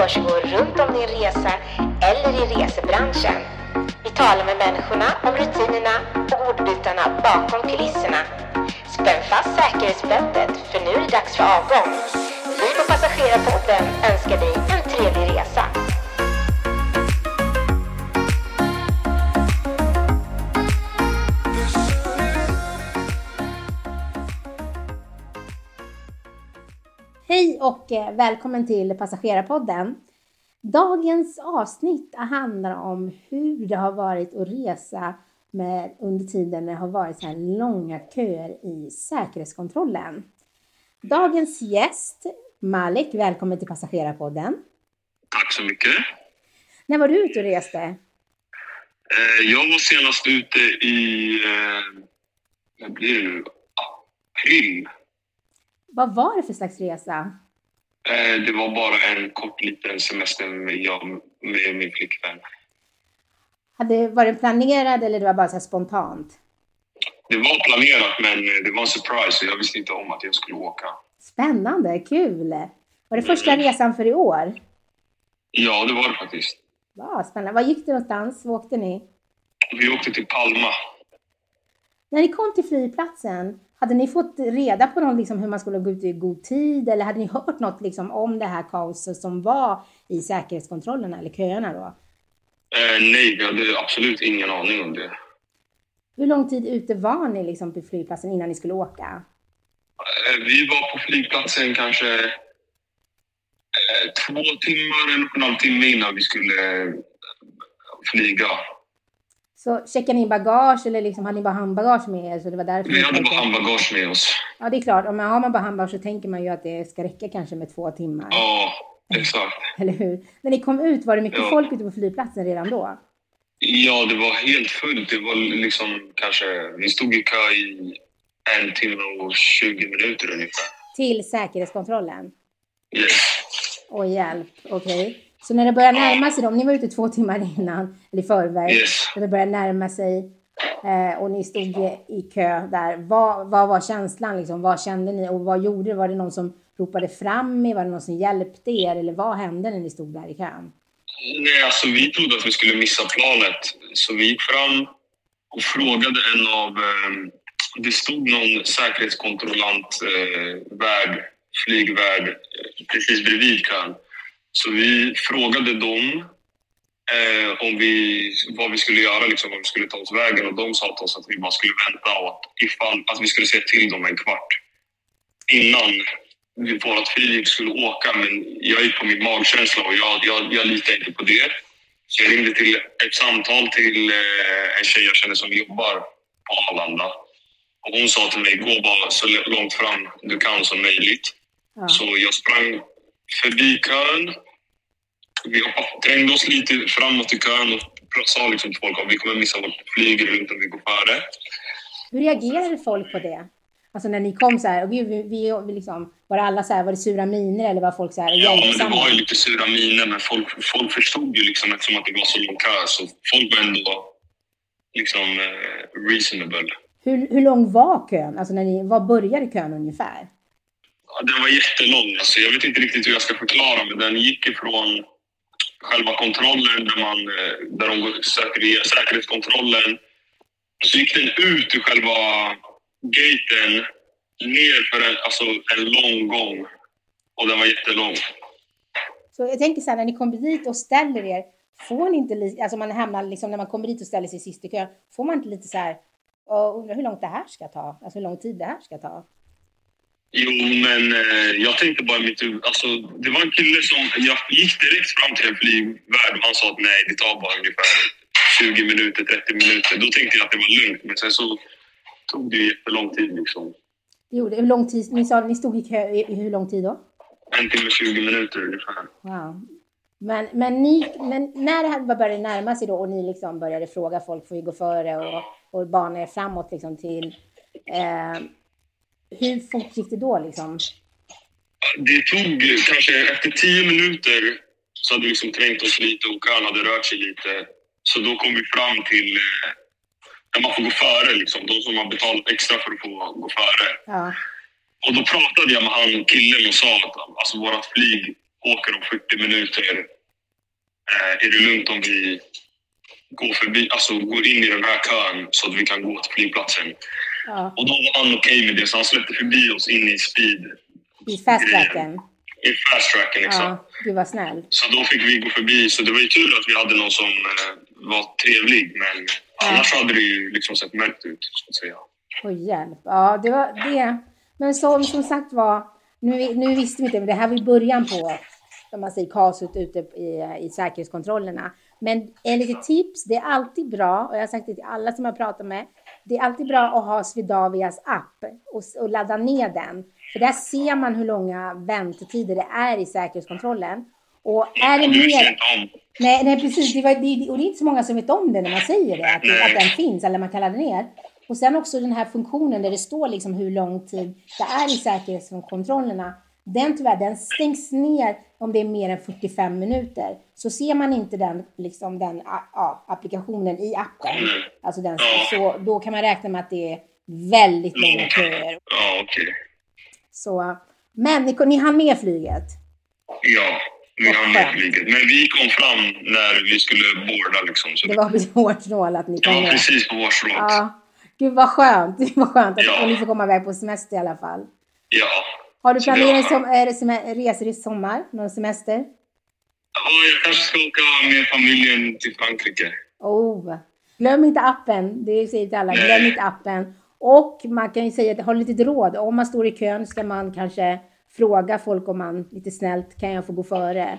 försiggår runt om din resa eller i resebranschen. Vi talar med människorna om rutinerna och ordbitarna bakom kulisserna. Spänn fast säkerhetsbältet för nu är det dags för avgång. Vi på Passagerarpodden önskar dig och eh, välkommen till Passagerarpodden. Dagens avsnitt handlar om hur det har varit att resa med, under tiden när det har varit så här långa köer i säkerhetskontrollen. Dagens gäst, Malik, välkommen till Passagerarpodden. Tack så mycket. När var du ute och reste? Eh, Jag var senast ute i... eh, Vad blir det nu? April. Vad var det för slags resa? Eh, Det var bara en kort liten semester med, jag, med min flickvän. Hade, var den planerad eller det var bara så spontant? Det var planerat, men eh, det var en surprise. så Jag visste inte om att jag skulle åka. Spännande, kul! Var det första resan för i år? Ja, det var det faktiskt. Ja, spännande. Var gick det någonstans? Var åkte ni? Vi åkte till Palma. När ni kom till flygplatsen, hade ni fått reda på någon, liksom, hur man skulle gå ut i god tid? Eller hade ni hört något liksom, om det här kaoset som var i säkerhetskontrollerna eller köerna då? Eh, nej, vi hade absolut ingen aning om det. Hur lång tid ute var ni liksom, på flygplatsen innan ni skulle åka? Eh, vi var på flygplatsen kanske eh, två timmar, en och en halv timme innan vi skulle eh, flyga. Så checkade ni in bagage eller liksom, hade ni bara handbagage med er? Så det var därför Vi hade bara handbagage med oss. Ja, det är klart. Om man har man bara handbagage så tänker man ju att det ska räcka kanske med två timmar. Ja, exakt. Eller hur? När ni kom ut, var det mycket Ja. folk ute på flygplatsen redan då? Ja, det var helt fullt. Det var liksom kanske... Vi stod i kö i en timme och 20 minuter ungefär. Till säkerhetskontrollen? Yes. Och hjälp, okej. Så när det börjar närma sig, om ni var ute två timmar innan, eller i förväg, Yes. när det börjar närma sig eh, och ni stod i kö där, vad, vad var känslan liksom? Vad kände ni och vad gjorde Var det någon som ropade fram er? Var det någon som hjälpte er? Eller vad hände när ni stod där i kön? Nej, alltså vi trodde att vi skulle missa planet. Så vi gick fram och frågade en av... Eh, det stod någon säkerhetskontrollant, eh, värd, flygvärd, eh, precis bredvid kön. Så vi frågade dem eh, om vi, vad vi skulle göra, liksom, om vi skulle ta oss vägen. Och de sa till oss att vi bara skulle vänta och att, ifall, att vi skulle se till dem en kvart innan vårt flyg skulle åka. Men jag gick på min magkänsla och jag, jag, jag litar inte på det. Så jag ringde till ett samtal till eh, en tjej jag känner som jobbar på Arlanda. Och hon sa till mig, gå bara så långt fram du kan som möjligt. Ja. Så jag sprang förbi kön. Vi trängde oss lite framåt i kön och sa liksom till folk att vi kommer missa vårt flyg, det lugnt om vi går före. Hur reagerade folk på det? Alltså när ni kom så här, och vi, vi, vi liksom, var det alla så här, var det sura miner eller var folk så här Ja, men det var ju lite sura miner, men folk, folk förstod ju liksom eftersom att det var så lång kö. Så folk var ändå liksom eh, reasonable. Hur, hur lång var kön? Alltså när ni, var började kön ungefär? Ja, Den var jättelång. Alltså, jag vet inte riktigt hur jag ska förklara, men den gick ifrån själva kontrollen där, man, eh, där de söker via säkerhetskontrollen. Så gick den ut ur själva gaten ner för en, alltså, en lång gång. Och den var jättelång. Så jag tänker så här, när ni kommer dit och ställer er, får ni inte lite, alltså man hamnar liksom, när man kommer dit och ställer sig sist i kön, får man inte lite så här, undrar hur långt det här ska ta? Alltså hur lång tid det här ska ta? Jo, men eh, jag tänkte bara i mitt huvud... Alltså, det var en kille som... Jag gick direkt fram till en flygvärd och han sa att nej, det tar bara ungefär 20 minuter, 30 minuter. Då tänkte jag att det var lugnt, men sen så tog det jättelång tid. Liksom. Jo, det- hur lång tid, ni sa ni stod i kö i, i hur lång tid då? En timme, 20 minuter ungefär. Wow. Men, men, ni, men när det här började närma sig då och ni liksom började fråga folk, får vi gå före och, och bana er framåt liksom till... Eh, hur fort gick det då liksom? Det tog eh, kanske efter 10 minuter så hade vi liksom trängt oss lite och kön hade rört sig lite. Så då kom vi fram till eh, där man får gå före. Liksom. De som har betalat extra för att få gå före. Ja. Och då pratade jag med han killen och sa att alltså, våra flyg åker om 40 minuter. Eh, är det lugnt om vi går, förbi, alltså, går in i den här kön så att vi kan gå till flygplatsen? Ja. Och då var han okej med det, så han släppte förbi oss in i speed. I fast tracken. I fast tracken, exakt. Ja, gud vad snäll. Så då fick vi gå förbi. Så det var ju tur att vi hade någon som eh, var trevlig. Men annars hade det ju liksom sett mörkt ut, så att säga. Åh hjälp. Ja, det var det. Men som, som sagt var, nu, nu visste vi inte, men det här var ju början på, om man säger kaoset ute i, i säkerhetskontrollerna. Men ett litet tips, det är alltid bra, och jag har sagt det till alla som jag pratar med, det är alltid bra att ha Swedavias app och, och ladda ner den. För där ser man hur långa väntetider det är i säkerhetskontrollen. Och är det mer... Nej, nej precis. Det var, det, och det är inte så många som vet om det när man säger det, att, att den finns eller man kan ladda ner. Och sen också den här funktionen där det står liksom hur lång tid det är i säkerhetskontrollerna. Den tyvärr, den stängs ner om det är mer än 45 minuter. Så ser man inte den, liksom den ja, applikationen i appen, Mm. alltså den, så då kan man räkna med att det är väldigt långa köer. Ja, okej. Så, men ni, ni hann med flyget? Ja, vi hann med flyget. Men vi kom fram när vi skulle borda liksom. Så Det var snål att ni kom ja, med. precis på slott. Ja, gud vad skönt. Det var skönt att Ja. ni får komma iväg på semester i alla fall. Ja. Har du planerat som, är resor i sommar? Någon semester? ja. Jag kanske ska åka med familjen till Frankrike. Oh. Glöm inte appen. Det säger till alla. Glöm inte appen. Och man kan ju säga att har du lite råd. Om man står i kön ska man kanske fråga folk om man lite snällt kan jag få gå före.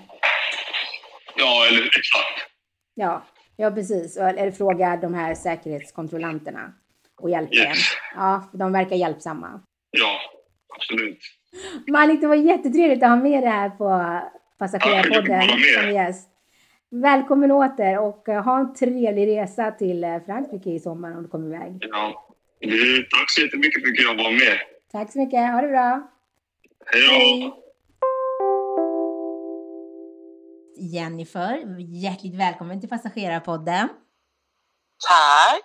Ja, eller exakt. Ja, ja precis. Eller fråga de här säkerhetskontrollanterna och hjälpa Yes. Ja, de verkar hjälpsamma. Ja, absolut. Malik, det var jättetrevligt att ha med dig här på Ja, Passagerarpodden med. som gäst. Välkommen åter och eh, ha en trevlig resa till eh, Frankrike i sommar om du kommer iväg. Ja. Du, tack så jättemycket för att jag var med. Tack så mycket, ha det bra! Hej då! Jennifer, hjärtligt välkommen till Passagerarpodden. Tack.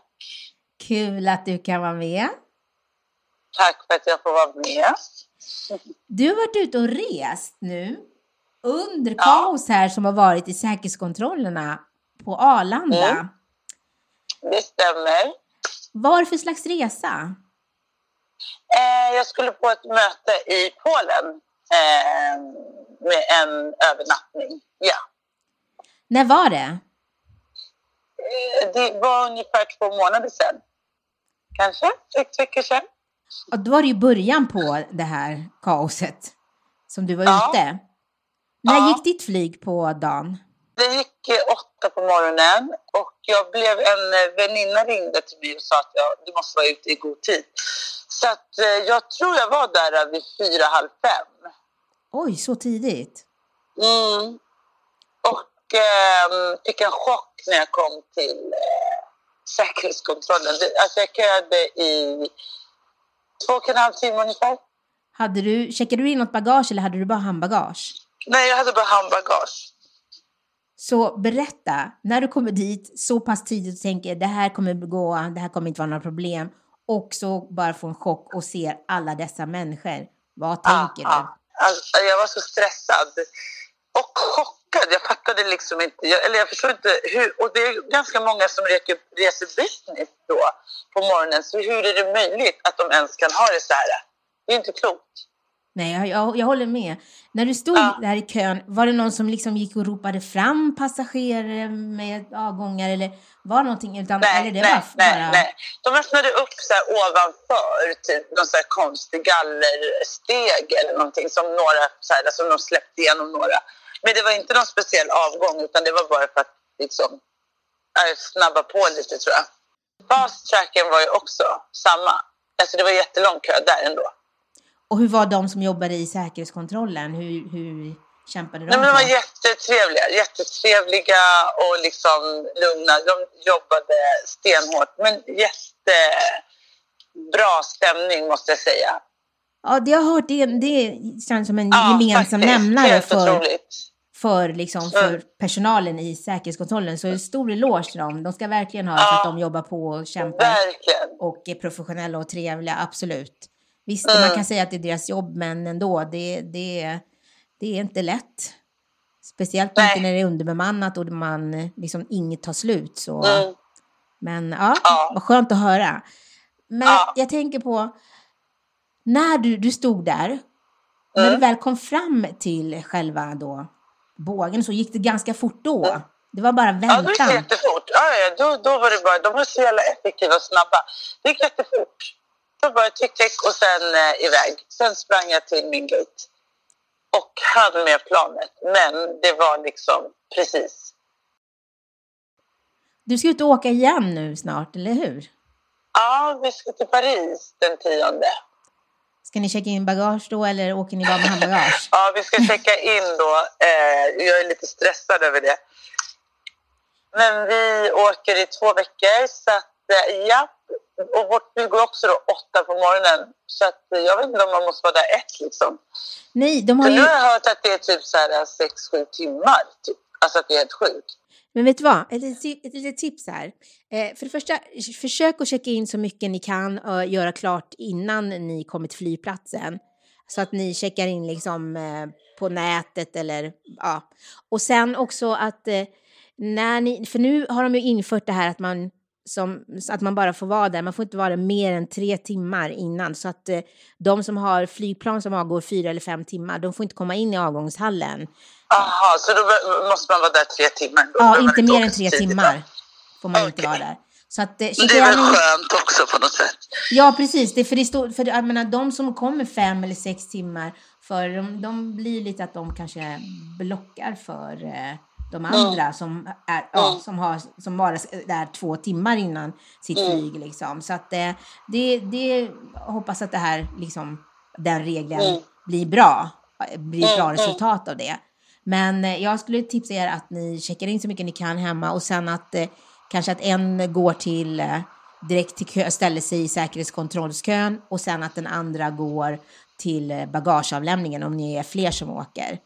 Kul att du kan vara med. Tack för att jag får vara med. Du har varit ute och rest nu under Ja. kaos här som har varit i säkerhetskontrollerna på Arlanda. Mm. Det stämmer. Vad var det för slags resa? Eh, jag skulle på ett möte i Polen eh, med en övernattning. Ja. När var det? Eh, det var ungefär två månader sedan. Kanske sex veckor sedan. Och då var det ju början på det här kaoset som du var Ja. ute. När Ja. gick ditt flyg på dagen? Det gick eh, åtta på morgonen och jag blev en eh, väninna ringde till mig och sa att jag, du måste vara ute i god tid. Så att, eh, jag tror jag var där eh, vid fyra, halv fem. Oj, så tidigt. Mm. Och ehm, fick en chock när jag kom till eh, säkerhetskontrollen. Alltså jag köade i två och en halv timme ungefär. Hade du, checkade du in något bagage eller hade du bara handbagage? Nej, jag hade bara handbagage. Så berätta, när du kommer dit så pass tidigt och tänker det här kommer gå, det här kommer inte vara några problem och så bara få en chock och ser alla dessa människor. Vad tänker Ja, ja. Alltså, jag var så stressad och chockad. Jag fattade liksom inte, jag, eller jag förstod inte hur, och det är ganska många som reser, reser business då på morgonen. Så hur är det möjligt att de ens kan ha det så här? Det är inte klokt. Nej, jag, jag, jag håller med. När du stod Ja. där i kön, var det någon som liksom gick och ropade fram passagerare med avgångar eller var någonting? Utan, Nej, eller det nej, var nej, bara... nej. De öppnade upp så här ovanför, typ någon så här konstig gallersteg eller någonting som några, så här, som de släppte igenom några. Men det var inte någon speciell avgång utan det var bara för att liksom äh, snabba på lite tror jag. Fast tracken var ju också samma. Alltså det var jättelång kö där ändå. Och hur var de som jobbade i säkerhetskontrollen? Hur, hur kämpade de? Nej, men de var på? jättetrevliga, jättetrevliga och liksom lugna. De jobbade stenhårt men jättebra stämning måste jag säga. Ja, det jag har hört, det, det känns som en Ja, gemensam faktiskt. nämnare för, för, liksom, för Mm. personalen i säkerhetskontrollen. Så en stor eloge till dem. De ska verkligen ha Ja. att de jobbar på och kämpar Verkligen. och är professionella och trevliga, absolut. Visst, Mm. man kan säga att det är deras jobb, men ändå, det, det, det är inte lätt. Speciellt Nej. inte när det är underbemannat och man liksom inget tar slut. Så. Mm. Men ja, Ja. vad skönt att höra. Men Ja. jag tänker på, när du, du stod där, när du Mm. väl kom fram till själva då bågen så gick det ganska fort då. Det var bara Ja, då gick det väntan. jättefort. Ja, ja, då, då var det bara, de var så jävla effektiva och snabba. Det gick jättefort. Då bara tick, tick och sen eh, iväg. Sen sprang jag till min gate och hann med planet. Men det var liksom precis. Du ska ut och åka igen nu snart, eller hur? Ja, vi ska till Paris den tionde. Ska ni checka in bagage då eller åker ni bara med handbagage? Ja, vi ska checka in då. Eh, jag är lite stressad över det. Men vi åker i två veckor, så att eh, ja. Och vårt flyg går också då åtta på morgonen. Så att eh, jag vet inte om man måste vara där ett liksom. Nej, de har För nu ju... har jag hört att det är typ så här sex, sju timmar. Typ. Alltså att det är helt sjukt. Men vet du vad? Ett litet, ett litet tips här. Eh, för det första, försök att checka in så mycket ni kan och göra klart innan ni kommer till flygplatsen. Så att ni checkar in liksom eh, på nätet eller ja. Och sen också att eh, när ni, för nu har de ju infört det här att man som, så att man bara får vara där, man får inte vara där mer än tre timmar innan. Så att eh, de som har flygplan som avgår fyra eller fem timmar, de får inte komma in i avgångshallen. Aha, så då måste man vara där tre timmar? Då Ja, inte mer än tre timmar va? får man inte Okej. vara där. Så att, eh, Det är väl skönt också på något sätt. Ja, precis. Det, för det står, för jag menar, de som kommer fem eller sex timmar för de, de blir lite att de kanske blockar för eh, de andra som, är, ja, Mm. som, har, som bara är där två timmar innan sitt Mm. flyg. Liksom. Så att eh, det, det hoppas att det här, liksom, den regeln Mm. blir bra. eh, Blir Mm, bra mm. resultat av det. Men eh, jag skulle tipsa er att ni checkar in så mycket ni kan hemma och sen att kanske att en går till direkt till kö, ställer sig i säkerhetskontrollskön och sen att den andra går till bagageavlämningen om ni är fler som åker.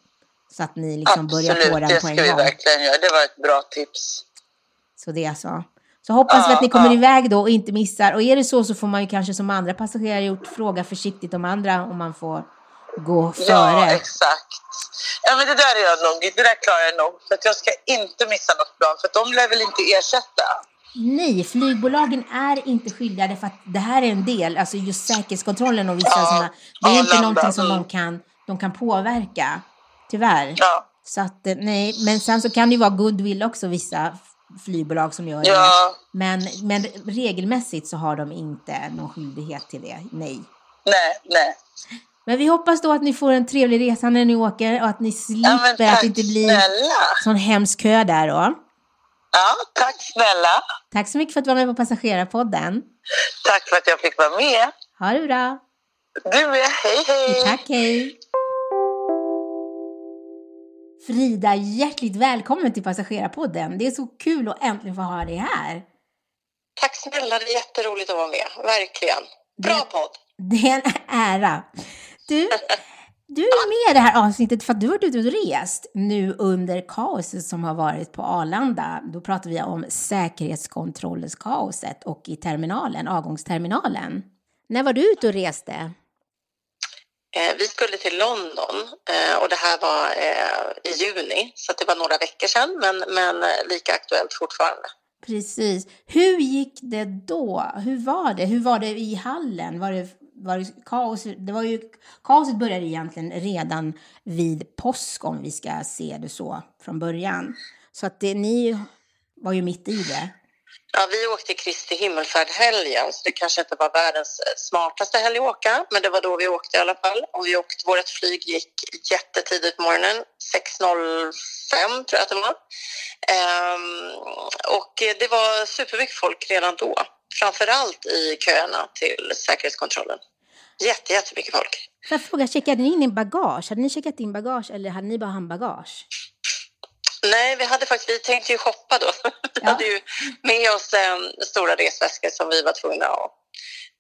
Så att ni liksom börjar på Absolut, den det på ska en vi gång. verkligen göra. Det var ett bra tips. Så det är så. Så hoppas vi Ja, att ni kommer ja. iväg då och inte missar. Och är det så så får man ju kanske som andra passagerare gjort fråga försiktigt om andra om man får gå Ja, före. exakt. Ja, men det där är jag nog. Det där klarar jag nog. För att jag ska inte missa något plan. För de lär väl inte ersätta? Nej, flygbolagen är inte skyldiga därför att det här är en del, alltså just säkerhetskontrollen och vissa Ja, sådana, det är inte Arlanda, någonting som mm. de kan, de kan påverka. Tyvärr. Ja. Så att eh, nej, men sen så kan det ju vara goodwill också vissa flygbolag som gör det. Ja. Men, men regelmässigt så har de inte någon skyldighet till det, nej. Nej, nej. Men vi hoppas då att ni får en trevlig resa när ni åker och att ni Ja, slipper att tack det inte blir snälla. sån hemsk kö där då. Ja, tack snälla. Tack så mycket för att du var med på Passagerarpodden. Tack för att jag fick vara med. Ha det bra. Du med. Hej, hej. Tack, hej. Frida, hjärtligt välkommen till Passagerarpodden. Det är så kul att äntligen få ha dig här. Tack snälla, det är jätteroligt att vara med. Verkligen. Bra Det- podd. Det är en ära. Du, du är med i det här avsnittet för att du har varit ute och rest nu under kaoset som har varit på Arlanda. Då pratar vi om säkerhetskontrollens kaoset och i terminalen, avgångsterminalen. När var du ute och reste? Eh, vi skulle till London eh, och det här var eh, i juni, så att det var några veckor sedan, men, men eh, lika aktuellt fortfarande. Precis. Hur gick det då? Hur var det? Hur var det i hallen? Var det, var det kaos? Det var ju, kaoset började egentligen redan vid påsk om vi ska se det så från början. Så att det, ni var ju mitt i det. Ja, vi åkte Kristi himmelfärdhelgen, så det kanske inte var världens eh, smartaste helg att åka, men det var då vi åkte i alla fall. Och vi åkte, vårt flyg gick jättetidigt på morgonen, 6.05 tror jag att det var. Ehm, och eh, det var supermycket folk redan då, framför allt i köerna till säkerhetskontrollen. Jätte, jättemycket folk. Får jag fråga, checkade ni in i bagage? Hade ni checkat in bagage eller hade ni bara handbagage? Nej, vi hade faktiskt, vi tänkte ju shoppa då. Vi Ja. hade ju med oss eh, stora resväskor som vi var tvungna att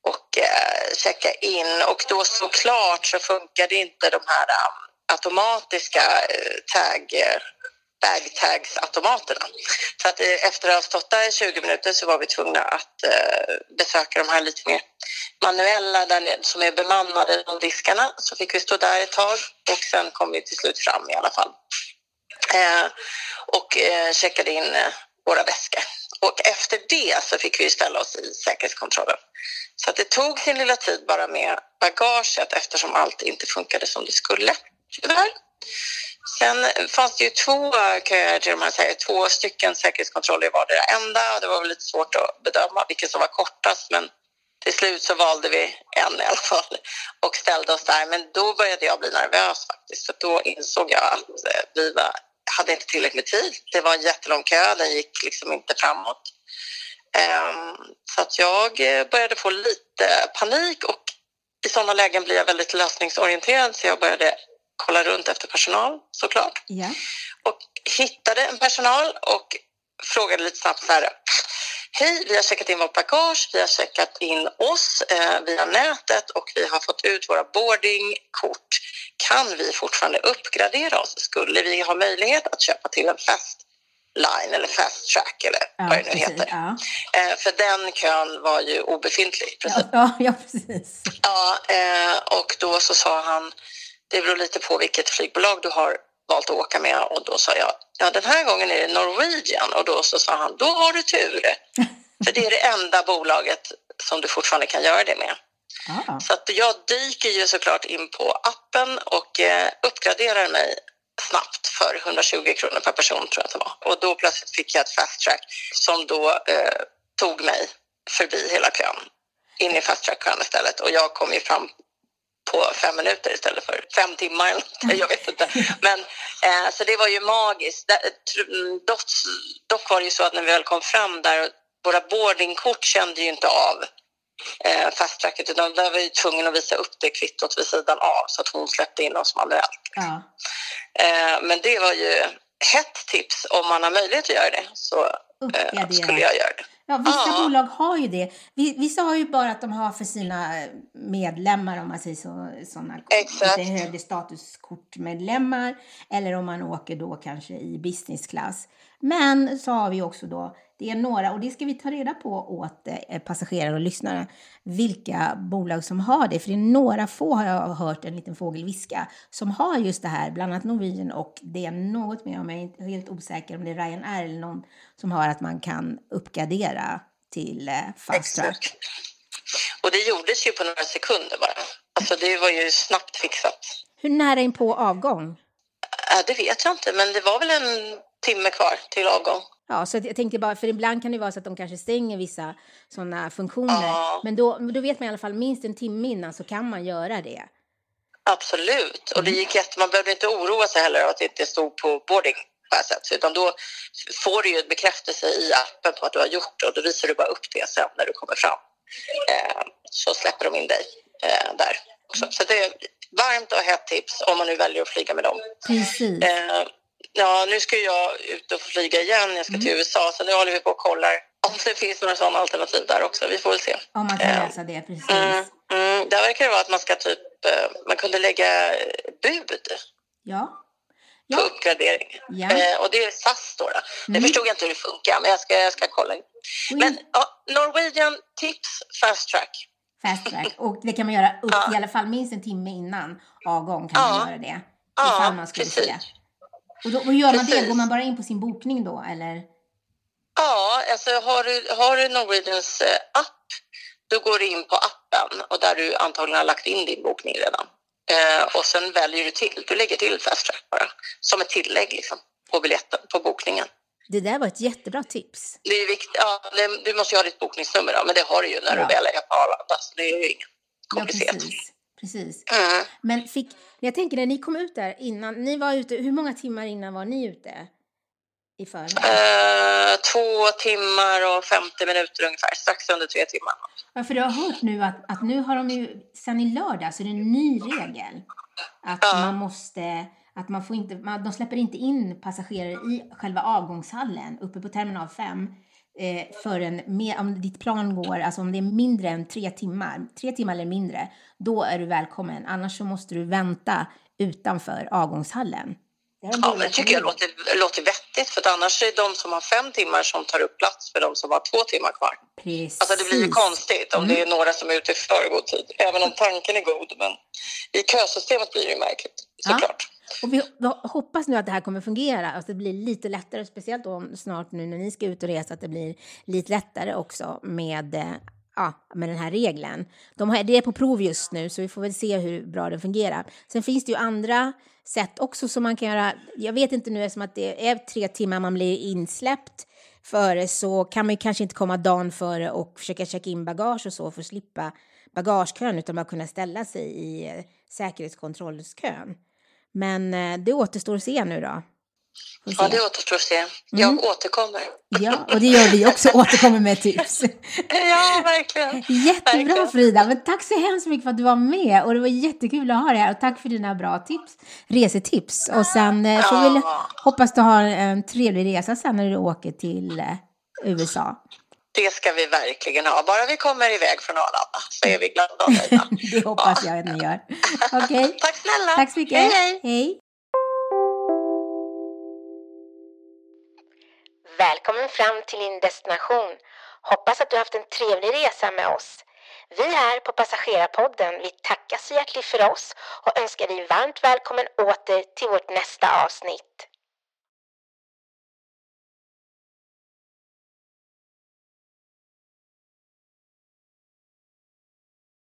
och, eh, checka in. Och då såklart så funkade inte de här ehm, eh, automatiska tag eh, bag tags-automaterna. Så att eh, efter att ha stått där i 20 minuter så var vi tvungna att eh, besöka de här lite mer manuella där, nere som är bemannade, de diskarna. Så fick vi stå där ett tag och sen kom vi till slut fram i alla fall. Eh, och eh, checkade in eh, våra väskor. Och efter det så fick vi ställa oss i säkerhetskontrollen. Så att det tog sin lilla tid bara med bagaget eftersom allt inte funkade som det skulle. Tyvärr. Sen fanns det ju två köer till de här, två stycken säkerhetskontroller i vardera ända. Det var väl lite svårt att bedöma vilken som var kortast men till slut så valde vi en i alla fall och ställde oss där. Men då började jag bli nervös faktiskt för då insåg jag att vi var, hade inte tillräckligt med tid. Det var en jättelång kö, den gick liksom inte framåt. Um, så att jag eh, började få lite panik och i sådana lägen blir jag väldigt lösningsorienterad så jag började kolla runt efter personal såklart. Ja. Och hittade en personal och frågade lite snabbt så här. Hej, vi har checkat in vårt bagage, vi har checkat in oss eh, via nätet och vi har fått ut våra boardingkort. Kan vi fortfarande uppgradera oss? Skulle vi ha möjlighet att köpa till en fast line eller fast track eller Ja, vad det nu precis. heter? Ja. Eh, för den kön var ju obefintlig. i princip. Ja, ja, precis. Ja, eh, och då så sa han, det beror lite på vilket flygbolag du har valt att åka med och då sa jag, ja den här gången är det Norwegian och då så sa han, då har du tur. För det är det enda bolaget som du fortfarande kan göra det med. Ja. Så att jag dyker ju såklart in på appen och eh, uppgraderar mig snabbt för 120 kronor per person tror jag att det var. Och då plötsligt fick jag ett fast track som då eh, tog mig förbi hela kön in i fast track-kön istället och jag kom ju fram på fem minuter istället för fem timmar. eller något, Jag vet inte. Men, eh, så det var ju magiskt. Mm, Dock, dock var det ju så att när vi väl kom fram där, våra boardingkort kände ju inte av eh, fast tracket utan där var vi tvungna att visa upp det kvittot vid sidan av så att hon släppte in oss manuellt. Ja. Eh, men det var ju hett tips om man har möjlighet att göra det så eh, skulle jag göra det. Ja, vissa Ja. bolag har ju det. Vi- Vissa har ju bara att de har för sina medlemmar, om man säger så, sådana Exakt. lite högre statuskortmedlemmar. Eller om man åker då kanske i business class. Men så har vi också då, det är några, och det ska vi ta reda på åt eh, passagerare och lyssnare, vilka bolag som har det. För det är några få, har jag hört en liten fågel viska, som har just det här, bland annat Norwegian och det är något mer, om jag är helt osäker om det är Ryanair eller någon som har att man kan uppgradera till eh, fast track. Exakt. Och det gjordes ju på några sekunder bara. Alltså det var ju snabbt fixat. Hur nära in på avgång? Äh, det vet jag inte, men det var väl en timme kvar till avgång. Ja, så jag tänkte bara, för ibland kan det vara så att de kanske stänger vissa sådana funktioner. Ja. Men då, då vet man i alla fall minst en timme innan så kan man göra det. Absolut. Och det gick jätte... Man behövde inte oroa sig heller att det inte stod på boarding på här sättet. Utan då får du ju en bekräftelse i appen på att du har gjort det och då visar du bara upp det sen när du kommer fram. Eh, så släpper de in dig eh, där. också. Så det är varmt och hett tips om man nu väljer att flyga med dem. Precis. Eh, ja, nu ska jag ut och flyga igen. Jag ska till USA, så nu håller vi på och kollar om det finns några sådana alternativ där också. Vi får väl se. Om man kan eh, läsa det, precis. Mm, mm, där verkar det vara att man ska typ, eh, man kunde lägga bud Ja. på Ja. uppgradering. Ja. Eh, och det är SAS då. då. Det Mm. förstod jag inte hur det funkar, men jag ska, jag ska kolla. In. Men ja, Norwegian tips fast track. Fast track. Och det kan man göra upp Ja. i alla fall minst en timme innan avgång kan man göra det. Ja, Ifall man skulle precis. se. Och, då, och gör man det? Går man bara in på sin bokning då eller? Ja, alltså har du, har du Norwegians eh, app, då går du in på appen och där du antagligen har lagt in din bokning redan. Eh, och sen väljer du till, du lägger till fast track bara, som ett tillägg liksom, på biljetten, på bokningen. Det där var ett jättebra tips. Det är viktigt, ja, det, du måste ju ha ditt bokningsnummer då, men det har du ju när Ja. du väl är på Arlanda, så det är ju inget Ja, komplicerat. precis. Precis. Mm. Men fick, jag tänker när ni kom ut där innan, ni var ute, hur många timmar innan var ni ute? I förväg? Eh, två timmar och 50 minuter ungefär, strax under tre timmar. Ja, för du har hört nu att, att nu har de ju, sen i lördag så är det en ny regel. Att Ja. man måste, att man får inte, man, de släpper inte in passagerare i själva avgångshallen uppe på terminal 5 eh, förrän, med, om ditt plan går, alltså om det är mindre än tre timmar, tre timmar eller mindre, då är du välkommen. Annars så måste du vänta utanför avgångshallen. Ja, men det tycker jag låter, låter vettigt för att annars är det de som har fem timmar som tar upp plats för de som har två timmar kvar. Precis. Alltså det blir ju konstigt om mm. det är några som är ute för god tid, även om tanken är god. Men i kösystemet blir det ju märkligt, såklart. Ja. Och vi hoppas nu att det här kommer fungera, att det blir lite lättare, speciellt om snart nu när ni ska ut och resa, att det blir lite lättare också med eh, ja, med den här regeln. De har, det är på prov just nu, så vi får väl se hur bra den fungerar. Sen finns det ju andra sätt också som man kan göra. Jag vet inte nu, eftersom att det är tre timmar man blir insläppt före så kan man ju kanske inte komma dagen före och försöka checka in bagage och så för att slippa bagagekön utan bara kunna ställa sig i eh, säkerhetskontrollskön. Men eh, det återstår att se nu då. Ja, det återstår att se. Jag mm. återkommer. Ja, och det gör vi också, återkommer med tips. ja, verkligen. Jättebra verkligen. Frida, men tack så hemskt mycket för att du var med och det var jättekul att ha dig här och tack för dina bra tips, resetips. Och sen eh, får vi hoppas du har en trevlig resa sen när du åker till eh, USA. Det ska vi verkligen ha. Bara vi kommer iväg från Arlanda så är vi glada och nöjda. det hoppas jag att ni gör. Okej. Okay. Tack snälla. Tack så mycket. Hej, hej. hej. Välkommen fram till din destination. Hoppas att du haft en trevlig resa med oss. Vi här på Passagerarpodden vi tackar så hjärtligt för oss och önskar dig varmt välkommen åter till vårt nästa avsnitt.